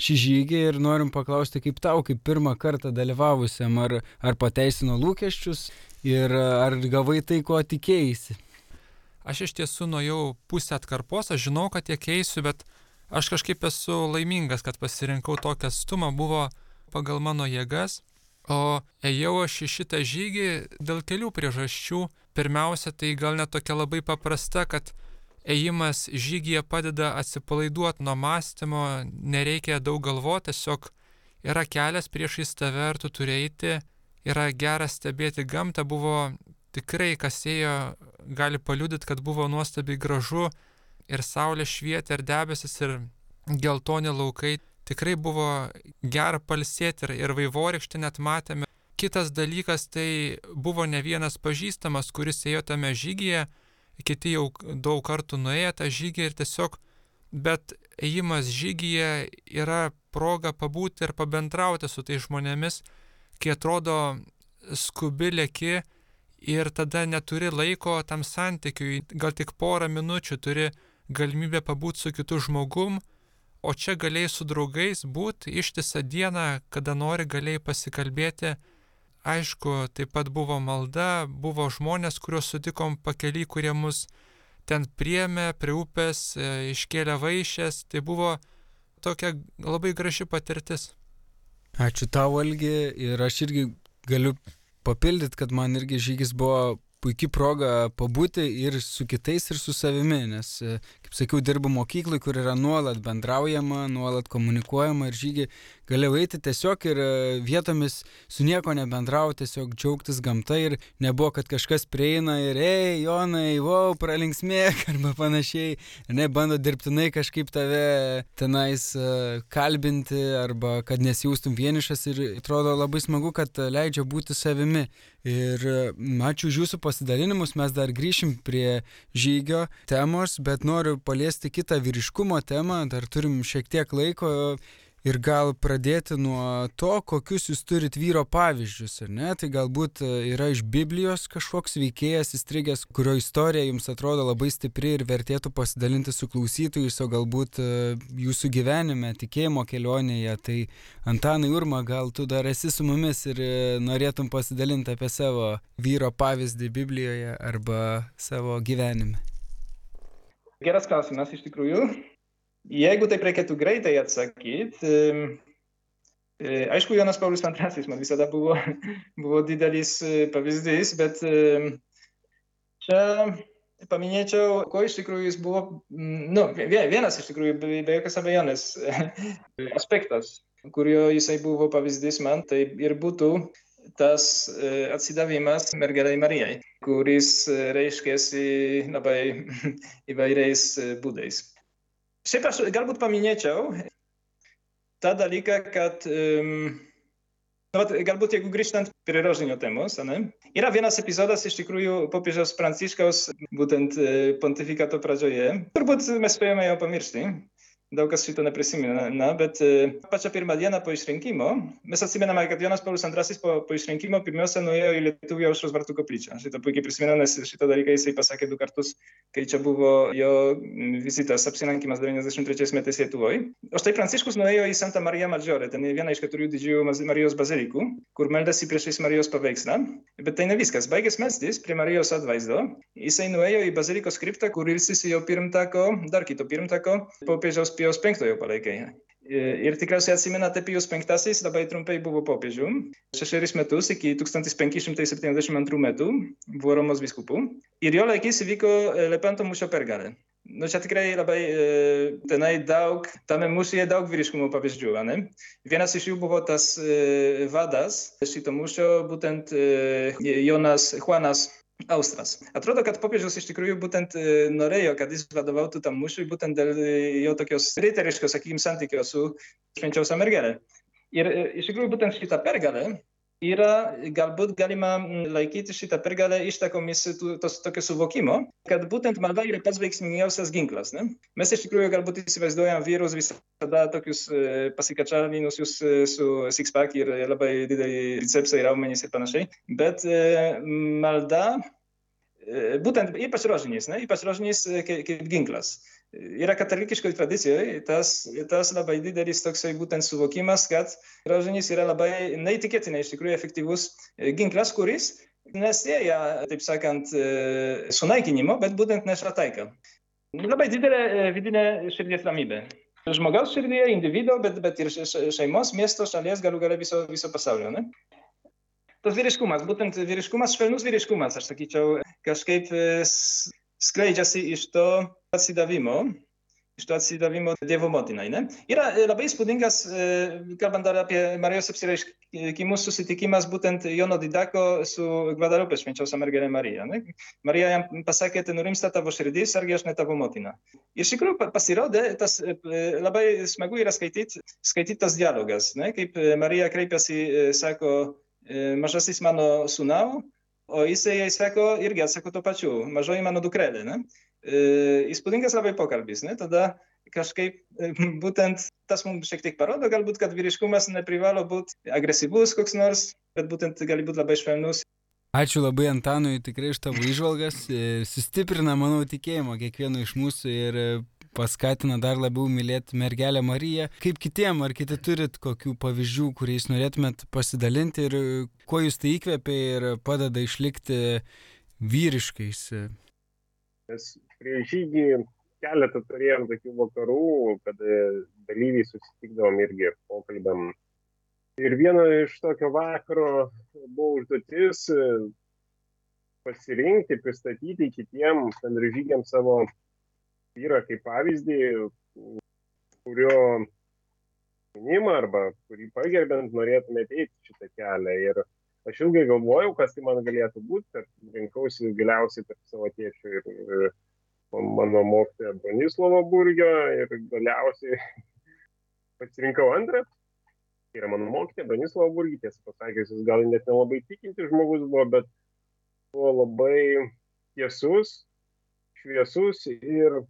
šį žygį ir norim paklausti, kaip tau, kaip pirmą kartą dalyvavusiam, ar, ar pateisino lūkesčius ir ar gavai tai, ko tikėjai. Aš iš tiesų nuėjau pusę atkarpos, aš žinau, kad tiek eisiu, bet aš kažkaip esu laimingas, kad pasirinkau tokią stumą, buvo pagal mano jėgas, o ėjau aš į šitą žygį dėl kelių priežasčių. Pirmiausia, tai gal net tokia labai paprasta, kad ėjimas žygyje padeda atsipalaiduoti nuo mąstymo, nereikia daug galvoti, tiesiog yra kelias priešais tave ir tu turi eiti, yra gera stebėti gamtą, buvo tikrai, kas ėjo, gali paliudyti, kad buvo nuostabiai gražu ir saulė švietė, ir debesis, ir geltoni laukai. Tikrai buvo gera palsėti ir, ir vaivorykštį net matėme. Kitas dalykas tai buvo ne vienas pažįstamas, kuris ėjo tame žygyje, kiti jau daug kartų nuėję tą žygį ir tiesiog, bet ėjimas žygyje yra proga pabūti ir pabendrauti su tais žmonėmis, kai atrodo skubi lėki ir tada neturi laiko tam santykiui, gal tik porą minučių turi galimybę pabūti su kitu žmogum, o čia galėjai su draugais būti ištisą dieną, kada nori galėjai pasikalbėti Aišku, taip pat buvo malda, buvo žmonės, kuriuos sutikom pakely, kurie mus ten priemė prie upės, e, iškėlė vaišės. Tai buvo tokia labai graži patirtis. Ačiū tau, Algi, ir aš irgi galiu papildyti, kad man irgi žygis buvo puikia proga pabūti ir su kitais, ir su savimi, nes, e, kaip sakiau, dirbu mokyklai, kur yra nuolat bendraujama, nuolat komunikuojama ir žygi galėjau eiti tiesiog ir e, vietomis su nieko nebendrauti, tiesiog džiaugtis gamta ir nebuvo, kad kažkas prieina ir, ei, Jonai, wow, pralinksmėk arba panašiai, ne, bando dirbtinai kažkaip tave tenais e, kalbinti arba kad nesijaustum vienišas ir atrodo labai smagu, kad leidžia būti savimi. Ir ačiū už jūsų pasidalinimus, mes dar grįšim prie žygio temos, bet noriu paliesti kitą vyriškumo temą, dar turim šiek tiek laiko Ir gal pradėti nuo to, kokius jūs turit vyro pavyzdžius, ar ne? Tai galbūt e, yra iš Biblijos kažkoks veikėjas įstrigęs, kurio istorija jums atrodo labai stipri ir vertėtų pasidalinti su klausytojais, o galbūt e, jūsų gyvenime, tikėjimo kelionėje. Tai Antanai Urma, gal tu dar esi su mumis ir e, norėtum pasidalinti apie savo vyro pavyzdį Biblijoje arba savo gyvenime. Geras klausimas iš tikrųjų. Jeigu taip reikėtų greitai atsakyti, aišku, Jonas Paulius II man visada buvo, buvo didelis pavyzdys, bet čia paminėčiau, ko iš tikrųjų jis buvo, nu, vienas iš tikrųjų, be jokios abejonės aspektas, kurio jisai buvo pavyzdys man, tai ir būtų tas atsidavimas mergelei Marijai, kuris reiškėsi labai įvairiais būdais. Šiaip aš galbūt paminėčiau tą dalyką, kad um, nu, galbūt jeigu grįžtant prie rožinio temos, ne, yra vienas epizodas iš tikrųjų popiežiaus Pranciškaus, būtent pontifikato pradžioje, turbūt mes spėjome jau pamiršti, daug kas šito neprisimena, na, bet e, pačią pirmą dieną po išrinkimo, mes atsimename, kad Jonas Paulius II po, po išrinkimo pirmiausia nuėjo į Lietuvį aušros vartų koplyčią. Šitą puikiai prisimenu, nes šitą dalyką jisai pasakė du kartus, kai čia buvo jo vizitas, apsilankimas 93 metais Lietuvoje. O štai Pranciškus nuėjo į Santa Marija Maggiore, ten vieną iš keturių didžiųjų Marijos bazilikų, kur meldėsi priešais Marijos paveikslą. Bet tai ne viskas. Baigęs melstis prie Marijos atvaizdo, jisai nuėjo į bazilikos kriptą, kur ilsisi jo pirmtako, dar kito pirmtako, popiežiaus Pijos V palaikai. Ir tikriausiai atsimenate, Pijus V labai trumpai buvo popiežių, šešeris metus iki 1572 metų buvo Romos viskupų. Ir jo laikys įvyko Lepanto mūšio pergalė. Nu, čia tikrai labai e, tenai daug, tame mūšyje daug vyriškumo pavyzdžių. Ne? Vienas iš jų buvo tas e, vadas šito mūšio, būtent e, Jonas Juanas Austras. Atrodo, kad popiežius iš tikrųjų būtent norėjo, kad jis vadovautų tam mūšiui, būtent dėl jo tokios riteriško, sakykime, santykio su švenčiausia mergelė. Ir iš tikrųjų būtent šitą pergalę yra galbūt galima laikyti šitą pergalę ištakomis tos tokio suvokimo, kad būtent malda yra pats veiksmingiausias ginklas. Ne? Mes iš tikrųjų galbūt įsivaizduojam vyrus visada tokius pasikačalinusius su sixpack ir labai dideli bicepsai, raumenys ir panašiai, bet malda būtent ypač rožinys, ne? ypač rožinys kaip ginklas yra katalikiškoj tradicijoj tas, tas labai didelis toksai būtent suvokimas, kad rožinis yra labai neįtikėtinai iš tikrųjų efektyvus ginklas, kuris nesėja, taip sakant, sunaikinimo, bet būtent neša taiką. Labai didelė vidinė širdies ramybė. Žmogaus širdyje, individuo, bet, bet ir šeimos, miesto, šalies, galų gale viso, viso pasaulio. Ne? Tas vyriškumas, būtent vyriškumas, švelnus vyriškumas, aš sakyčiau, kažkaip skleidžiasi iš to atsidavimo, iš to atsidavimo Dievo motinai. Ne? Yra labai įspūdingas, kalbant dar apie Marijos apsireiškimus, susitikimas būtent Jono Didako su Guadalupe švenčiausia mergelė Marija. Ne? Marija jam pasakė, tai nurimsta tavo širdis, argi aš ne tavo motina. Iš tikrųjų pasirodė, tas labai smagu yra skaityti, skaityti tas dialogas, ne? kaip Marija kreipiasi, sako, mažasis mano sūnau, o jisai jai sako, irgi atsako to pačiu, mažoji mano dukrelė. Ne? Įspūdingas labai pokalbis, ne? tada kažkaip būtent tas mums šiek tiek parodo, galbūt, kad vyriškumas neprivalo būti agresyvus koks nors, bet būtent gali būti labai švelnus. Ačiū labai Antanui tikrai iš tavo išvalgas, sustiprina, manau, tikėjimo kiekvieno iš mūsų ir paskatina dar labiau mylėti mergelę Mariją. Kaip kitiem, ar kiti turit kokių pavyzdžių, kuriais norėtumėt pasidalinti ir kuo jūs tai įkvėpia ir padeda išlikti vyriškais? Mes prie žygį keletą turėjom tokių vakarų, kad dalyviai susitikdavom irgi pokalbėm. Ir vieno iš tokio vakaro buvo užduotis pasirinkti, pristatyti kitiem bendražygiam savo vyrą kaip pavyzdį, kurio minimą arba kurį pagerbent norėtume eiti šitą kelią. Ir aš ilgai galvojau, kas tai man galėtų būti, kad rinkausi galiausiai tarp savo tėčių ir, ir mano mokytojo Bronislovo Burgio ir galiausiai pasirinkau antrą. Tai yra mano mokytoja Bronislovo Burgį, tiesą pasakius, jis gal net nelabai tikintis žmogus buvo, bet buvo labai tiesus, šviesus ir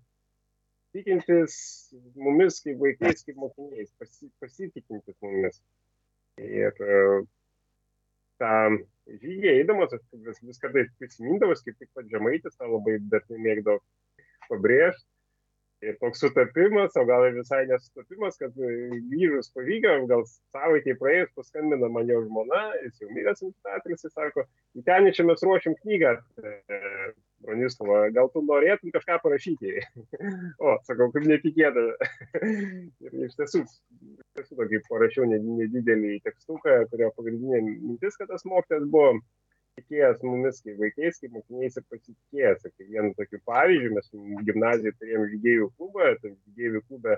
tikintis mumis kaip vaikais, kaip mokiniais, pasi, pasitikintis mumis. Ir tą žygį eidamas, aš vis, vis kartais prisimindavas, kaip tik pat žemaitis, tą labai dažnai mėgdavau pabrėžti. Ir toks sutapimas, o gal ir visai nesutapimas, kad grįžus pavyko, gal savaitėje praėjus paskambina man jo žmona, jis jau miręs amžinatilis, jis sako, į ten čia mes ruošiam knygą, Bronislava, gal tu norėtum kažką parašyti? o, sakau, kaip netikėta. ir iš tiesų, iš tiesų tokį parašiau nedidelį tekstuką, kurio pagrindinė mintis, kad tas mokytas buvo tikėjęs mumis kaip vaikais, kaip mokiniais ir pasitikėjęs. Kaip vienu tokiu pavyzdžiu, mes gimnazijoje turėjome žygėjų klubą, tai žygėjų klube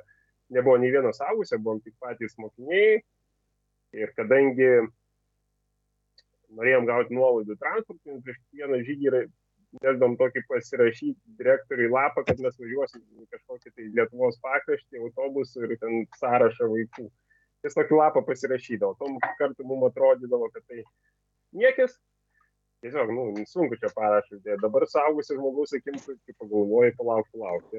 nebuvo nei vieno saugusio, buvom tik patys mokiniai. Ir kadangi norėjom gauti nuolaidų transportui, prieš kiekvieną žygį mėgdom tokį pasirašyti direktoriui lapą, kad mes važiuosim į kažkokį tai Lietuvos pakraštį, autobusų ir ten sąrašą vaikų. Jis tokį lapą pasirašydavo. Tom kartu mums atrodydavo, kad tai niekis. Tiesiog, nu, sunku čia parašyti. Dabar saugusi žmogaus akim, kai pagalvoji, palauk, palauk.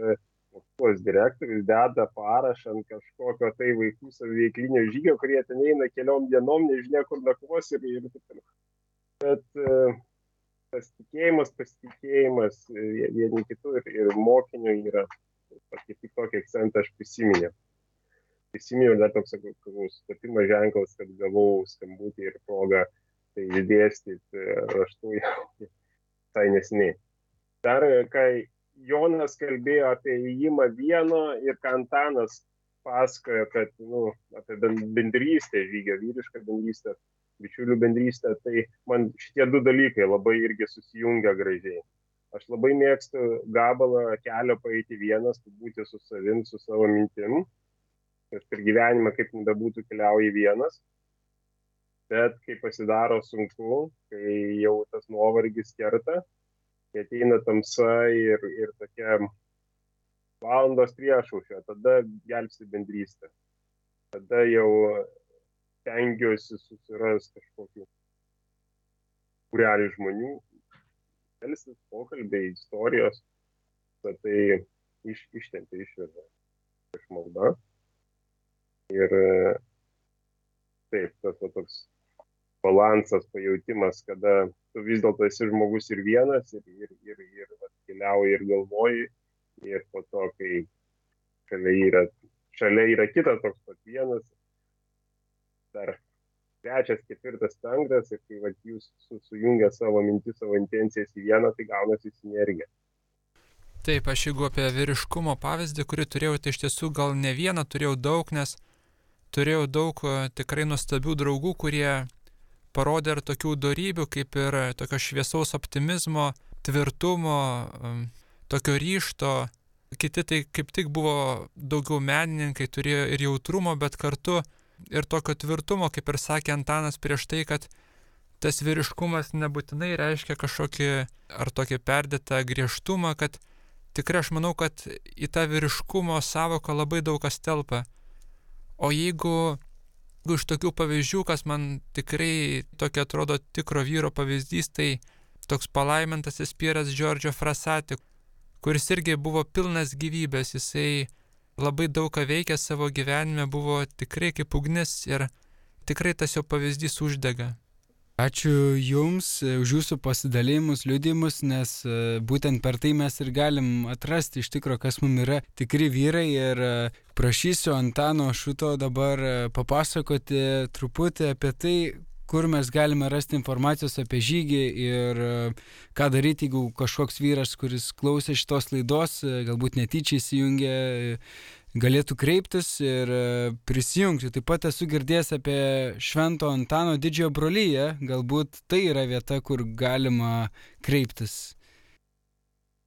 mokyklos direktorius deda parašą ant kažkokio tai vaikų saviveiklinio žygio, kurie ten eina keliom dienom, nežinia kur nakvos ir, ir taip toliau. Bet e, tas tikėjimas, pasitikėjimas e, vieni kitų ir, ir mokinių yra tokį tik tokį akcentą aš prisiminiau. Prisiminiau dar toks, sakau, sutapimo ženklas, kad gavau skambutį ir progą tai išdėstyti raštu jau visai nesiniai. Dar, kai Jonas kalbėjo apie įėjimą vieno ir Kantanas pasakojo, kad, nu, apie bendrystę, žygio vyrišką bendrystę, bičiulių bendrystę, tai man šitie du dalykai labai irgi susijungia gražiai. Aš labai mėgstu gabalą kelio paeiti vienas, būti su savim, su savo mintim, nes per gyvenimą kaip nebūtų keliauji vienas. Bet kai pasidaro sunku, kai jau tas nuovargis kerta, kai ateina tamsa ir, ir tokia valandos priešaušio, tada gelbsti bendrystę. Tada jau tengiuosi susirasti kažkokių kurelį žmonių, elsis, pokalbiai, istorijos, tai iš, ištempia, išveda iš malda. Ir taip, tas va, toks balansas, pajūtimas, kada tu vis dėlto esi žmogus ir vienas, ir, ir, ir, ir va, keliauji ir galvoji, ir po to, kai šalia yra, šalia yra kitas toks pat vienas, dar trečias, ketvirtas, penktas, ir kai va, jūs su, sujungia savo mintis, savo intencijas į vieną, tai gaunasi sinergija. Taip, aš jeigu apie vyriškumo pavyzdį, kurį turėjau, tai iš tiesų gal ne vieną turėjau daug, nes turėjau daug tikrai nuostabių draugų, kurie parodė ir tokių darybių, kaip ir tokio šviesaus optimizmo, tvirtumo, um, tokio ryšto. Kiti tai kaip tik buvo daugiau menininkai, turėjo ir jautrumo, bet kartu ir tokio tvirtumo, kaip ir sakė Antanas prieš tai, kad tas vyriškumas nebūtinai reiškia kažkokį ar tokį perdėtą griežtumą, kad tikrai aš manau, kad į tą vyriškumo savoką labai daug kas telpa. O jeigu iš tokių pavyzdžių, kas man tikrai tokia atrodo tikro vyro pavyzdys, tai toks palaimintasis Pieras Džordžio Frasati, kuris irgi buvo pilnas gyvybės, jisai labai daug ką veikė savo gyvenime, buvo tikrai kaip ugnis ir tikrai tas jo pavyzdys uždega. Ačiū Jums e, už Jūsų pasidalėjimus, liudimus, nes e, būtent per tai mes ir galim atrasti iš tikrųjų, kas mums yra tikri vyrai ir e, prašysiu Antano Šuto dabar papasakoti truputį apie tai, kur mes galime rasti informacijos apie žygį ir ką daryti, jeigu kažkoks vyras, kuris klausė šitos laidos, galbūt netyčia įsijungė galėtų kreiptis ir e, prisijungti. Taip pat esu girdėjęs apie Švento Antano didžiojo brolyje, galbūt tai yra vieta, kur galima kreiptis.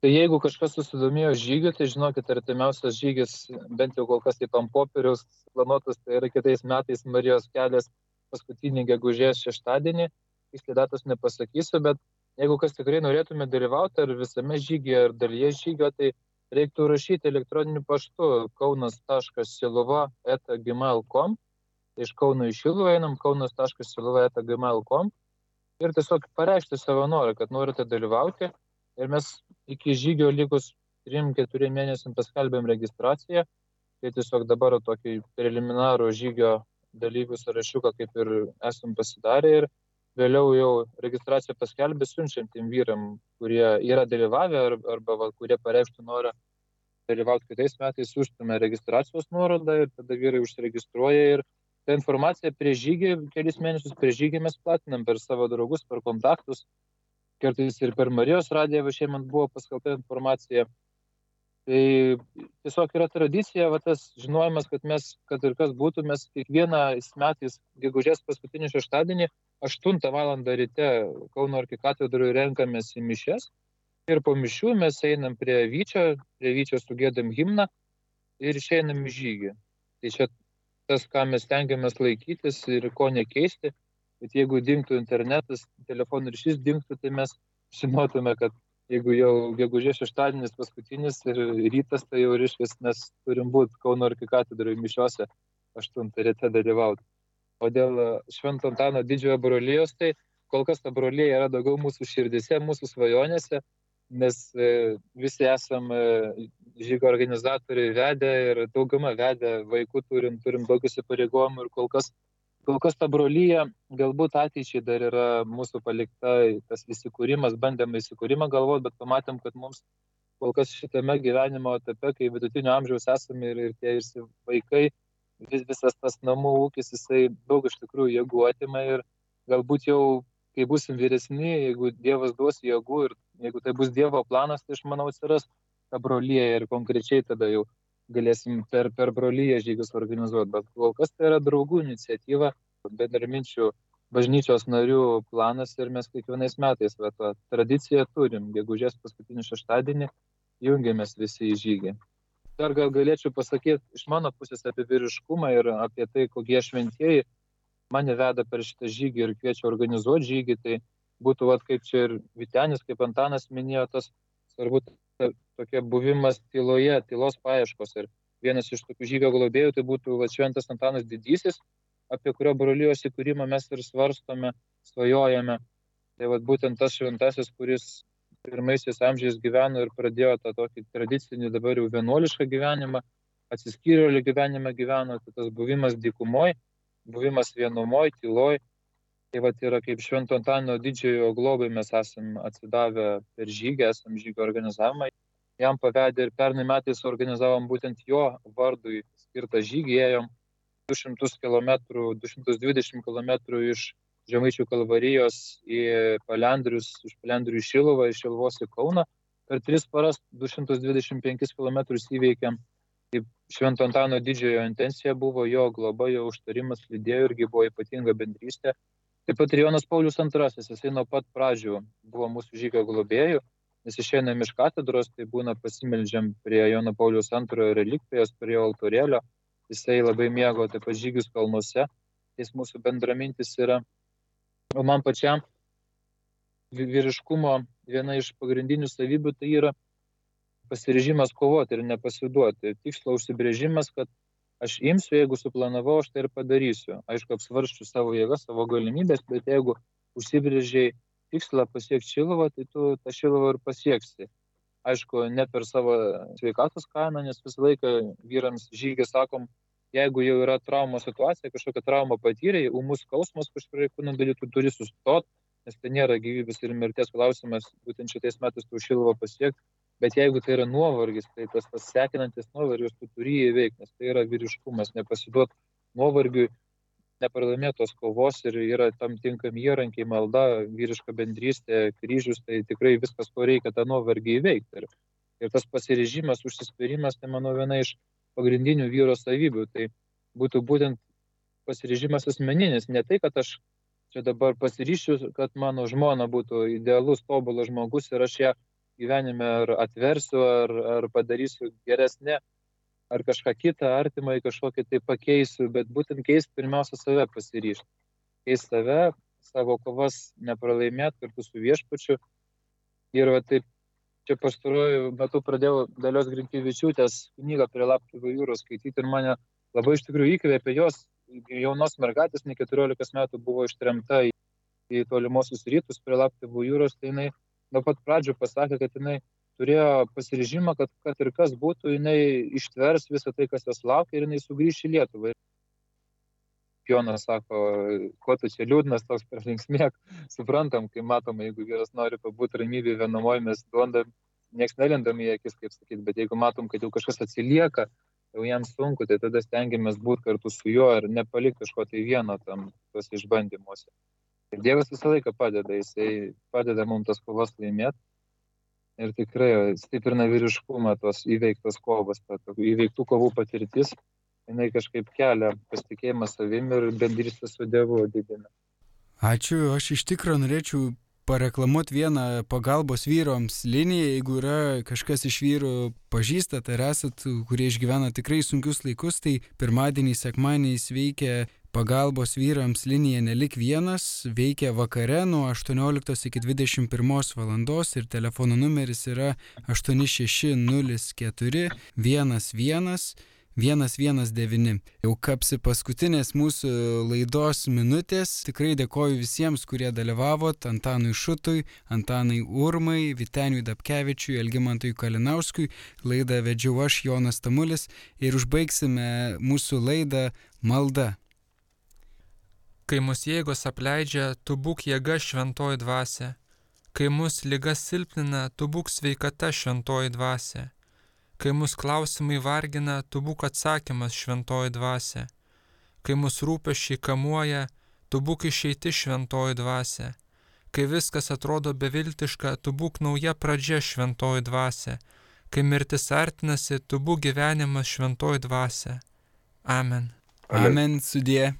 Tai jeigu kažkas susidomėjo žygiu, tai žinokit, artimiausias žygis, bent jau kol kas taip ant popieriaus planuotas, tai yra kitais metais Marijos kelias paskutinį gegužės šeštadienį. Tiksliai datos nepasakysiu, bet jeigu kas tikrai norėtume dalyvauti ar visame žygyje, ar dalyje žygio, tai reiktų rašyti elektroniniu paštu kaunas.siluva.gmail.com iš Kauno į Šiluvą einam kaunas.siluva.gmail.com ir tiesiog pareikšti savo norą, kad norite dalyvauti. Ir mes iki žygio likus 3-4 mėnesiam paskelbėm registraciją, tai tiesiog dabar tokį preliminarų žygio dalyvių sąrašiuką kaip ir esam pasidarę. Ir vėliau jau registraciją paskelbė siunčiantiem vyram, kurie yra dalyvavę arba va, kurie pareikštų norą dalyvauti kitais metais, siūstume registracijos nuorodą ir tada vyrai užsiregistruoja. Ir tą informaciją prieš žygį, kelis mėnesius prieš žygį mes platinam per savo draugus, per kontaktus, kartais ir per Marijos radiją, va šiemet buvo paskelbta informacija. Tai tiesiog yra tradicija, va tas žinojimas, kad mes, kad ir kas būtų, mes kiekvienais metais, gegužės paskutinį šeštadienį, 8 val. ryte Kauno arkikatedroje renkamės į mišes ir po mišių mes einam prie Vyčio, prie Vyčio sugėdam himną ir išeinam į žygį. Tai čia tas, ką mes tengiamės laikytis ir ko nekeisti, bet jeigu dinktų internetas, telefonų ryšys dinktų, tai mes žinotume, kad jeigu jau gegužės šeštadienis paskutinis ir rytas, tai jau ryškis, nes turim būti Kauno arkikatedroje mišiuose 8 ryte dalyvauti. O dėl Švento Antano didžiojo brolyjos, tai kol kas ta brolyja yra daugiau mūsų širdise, mūsų svajonėse, nes e, visi esam e, žygio organizatoriai vedė ir dauguma vedė, vaikų turim, turim daug įsipareigojimų ir kol kas, kol kas ta brolyje galbūt ateičiai dar yra mūsų palikta tas įsikūrimas, bandėme įsikūrimą galvoti, bet pamatėm, kad mums kol kas šitame gyvenimo etape, kai vidutinio amžiaus esame ir, ir tie ir vaikai, vis, visas tas namų ūkis, jisai daug iš tikrųjų jėgų atima ir galbūt jau kai būsim vyresni, jeigu Dievas duos jėgų ir jeigu tai bus Dievo planas, tai aš manau atsiras ta brolyje ir konkrečiai tada jau galėsim per, per brolyje žygius organizuoti. Bet kol kas tai yra draugų iniciatyva, bendraminčių bažnyčios narių planas ir mes kiekvienais metais va, tą tradiciją turim. Gegužės paskutinį šeštadienį jungiamės visi į žygį. Dar gal galėčiau pasakyti iš mano pusės apie vyriškumą ir apie tai, kokie šventieji mane veda per šitą žygį ir kviečia organizuoti žygį, tai būtų, vat, kaip čia ir Vitenis, kaip Antanas minėjo, tas svarbu tokia buvimas tyloje, tylos paieškos. Ir vienas iš tokių žygio globėjų tai būtų vat, Šventas Antanas Didysis, apie kurio brolyjos įkūrimą mes ir svarstome, svajojame. Tai vat, būtent tas šventasis, kuris pirmaisiais amžiais gyveno ir pradėjo tą tokį tradicinį dabar jau vienuolišką gyvenimą, atsiskyrėlį gyvenimą gyveno, tai tas buvimas dykumoje buvimas vienumoj, tyloj. Tai va yra kaip Švento Antano didžiojo globai mes esam atsidavę per žygį, esam žygio organizavimą. Jam pavedė ir pernai metais organizavom būtent jo vardui skirtą žygį, ėjom 200 km, 220 km iš Žemaičių kalvarijos į Palendrius, iš Palendrių į Šilovą, iš Šilvos į Kauną. Per tris paras 225 km įveikėm kaip Švento Antano didžiojo intencija buvo, jo globa, jo užtarimas lydėjo irgi buvo ypatinga bendrystė. Taip pat ir Jonas Paulius II, jisai nuo pat pradžių buvo mūsų žygio globėjų, nes išėjame iš katedros, tai būna pasimeldžiam prie Jono Paulius II relikvijos, prie altorėlio, jisai labai mėgo taip pat žygius kalnuose, jis mūsų bendramintis yra. O man pačiam vyriškumo viena iš pagrindinių savybių tai yra pasiryžimas kovoti ir nepasiduoti. Tikslo užsibrėžimas, kad aš imsiu, jeigu suplanavau, aš tai ir padarysiu. Aišku, apsvarščiu savo jėgas, savo galimybės, bet jeigu užsibrėžiai tikslą pasiekti šilovą, tai tu tą šilovą ir pasieksi. Aišku, ne per savo sveikatos kainą, nes visą laiką vyrams žygį sakom, jeigu jau yra traumos situacija, kažkokia trauma patyrė, umus skausmas kažkuria kūno daly, tu turi sustoti, nes tai nėra gyvybės ir mirties klausimas, būtent šitais metais tu šilovą pasiekti, Bet jeigu tai yra nuovargis, tai tas, sekinantis nuovargis tu turi įveikti, nes tai yra vyriškumas, nepasiduot nuovargiui, nepralaimėti tos kovos ir yra tam tinkami įrankiai, malda, vyriška bendrystė, kryžius, tai tikrai viskas, ko reikia tą nuovargį įveikti. Ir, ir tas pasirežimas, užsispyrimas, tai manau viena iš pagrindinių vyro savybių. Tai būtų būtent pasirežimas asmeninis, ne tai, kad aš čia dabar pasiryšiu, kad mano žmona būtų idealus, tobulas žmogus ir aš ją gyvenime ar atversiu, ar, ar padarysiu geresnė, ar kažką kitą artimai kažkokį tai pakeisiu, bet būtent keisti pirmiausia save pasiryšti. Keisti save, savo kovas nepralaimėti kartu su viešpačiu. Ir va taip, čia pastaruoju metu pradėjau dalios Grinkivičiūtės knygą prie Lapkrivo jūros skaityti ir mane labai iš tikrųjų įkvėpė jos jaunos mergaitės, ne 14 metų buvo ištremta į, į tolimuosius rytus prie Lapkrivo jūros, tai jinai nuo pat pradžių pasakė, kad jinai turėjo pasiryžimą, kad kad ir kas būtų, jinai ištvers visą tai, kas jos laukia ir jinai sugrįš į Lietuvą. Jonas sako, ko tu čia liūdnas, toks per linksmėk, suprantam, kai matom, jeigu vyras nori pabūti ramybėje vienumoje, mes duodam, nieks nelendam į akis, kaip sakyti, bet jeigu matom, kad jau kažkas atsilieka, jau jam sunku, tai tada stengiamės būti kartu su juo ir nepalikti kažko tai vieno tam tos išbandymuose. Ir Dievas visą laiką padeda, jisai padeda mums tas kovas laimėti. Ir tikrai stiprina vyriškumą, tos įveiktos kovos, ta, įveiktų kovų patirtis, jinai kažkaip kelia pasitikėjimą savim ir bendrystę su Dievu didina. Ačiū, aš iš tikrųjų norėčiau pareklamuoti vieną pagalbos vyroms liniją, jeigu yra kažkas iš vyrų pažįstat ar esat, kurie išgyvena tikrai sunkius laikus, tai pirmadienį, sekmadienį veikia Pagalbos vyrams linija Nelik vienas veikia vakare nuo 18 iki 21 valandos ir telefono numeris yra 8604 11 119. Jau kapsi paskutinės mūsų laidos minutės. Tikrai dėkoju visiems, kurie dalyvavot. Antanui Šutui, Antanai Urmai, Viteniui Dabkevičiui, Elgimantui Kalinauskui. Laidą vedžiau aš, Jonas Tamulis. Ir užbaigsime mūsų laidą malda. Kai mus jėgos apleidžia, tu būk jėga šventoji dvasia. Kai mus lygas silpnina, tu būk sveikata šventoji dvasia. Kai mus klausimai vargina, tu būk atsakymas šventoji dvasia. Kai mus rūpešiai kamuoja, tu būk išeiti šventoji dvasia. Kai viskas atrodo beviltiška, tu būk nauja pradžia šventoji dvasia. Kai mirtis artinasi, tu būk gyvenimas šventoji dvasia. Amen. Amen, Amen sudė.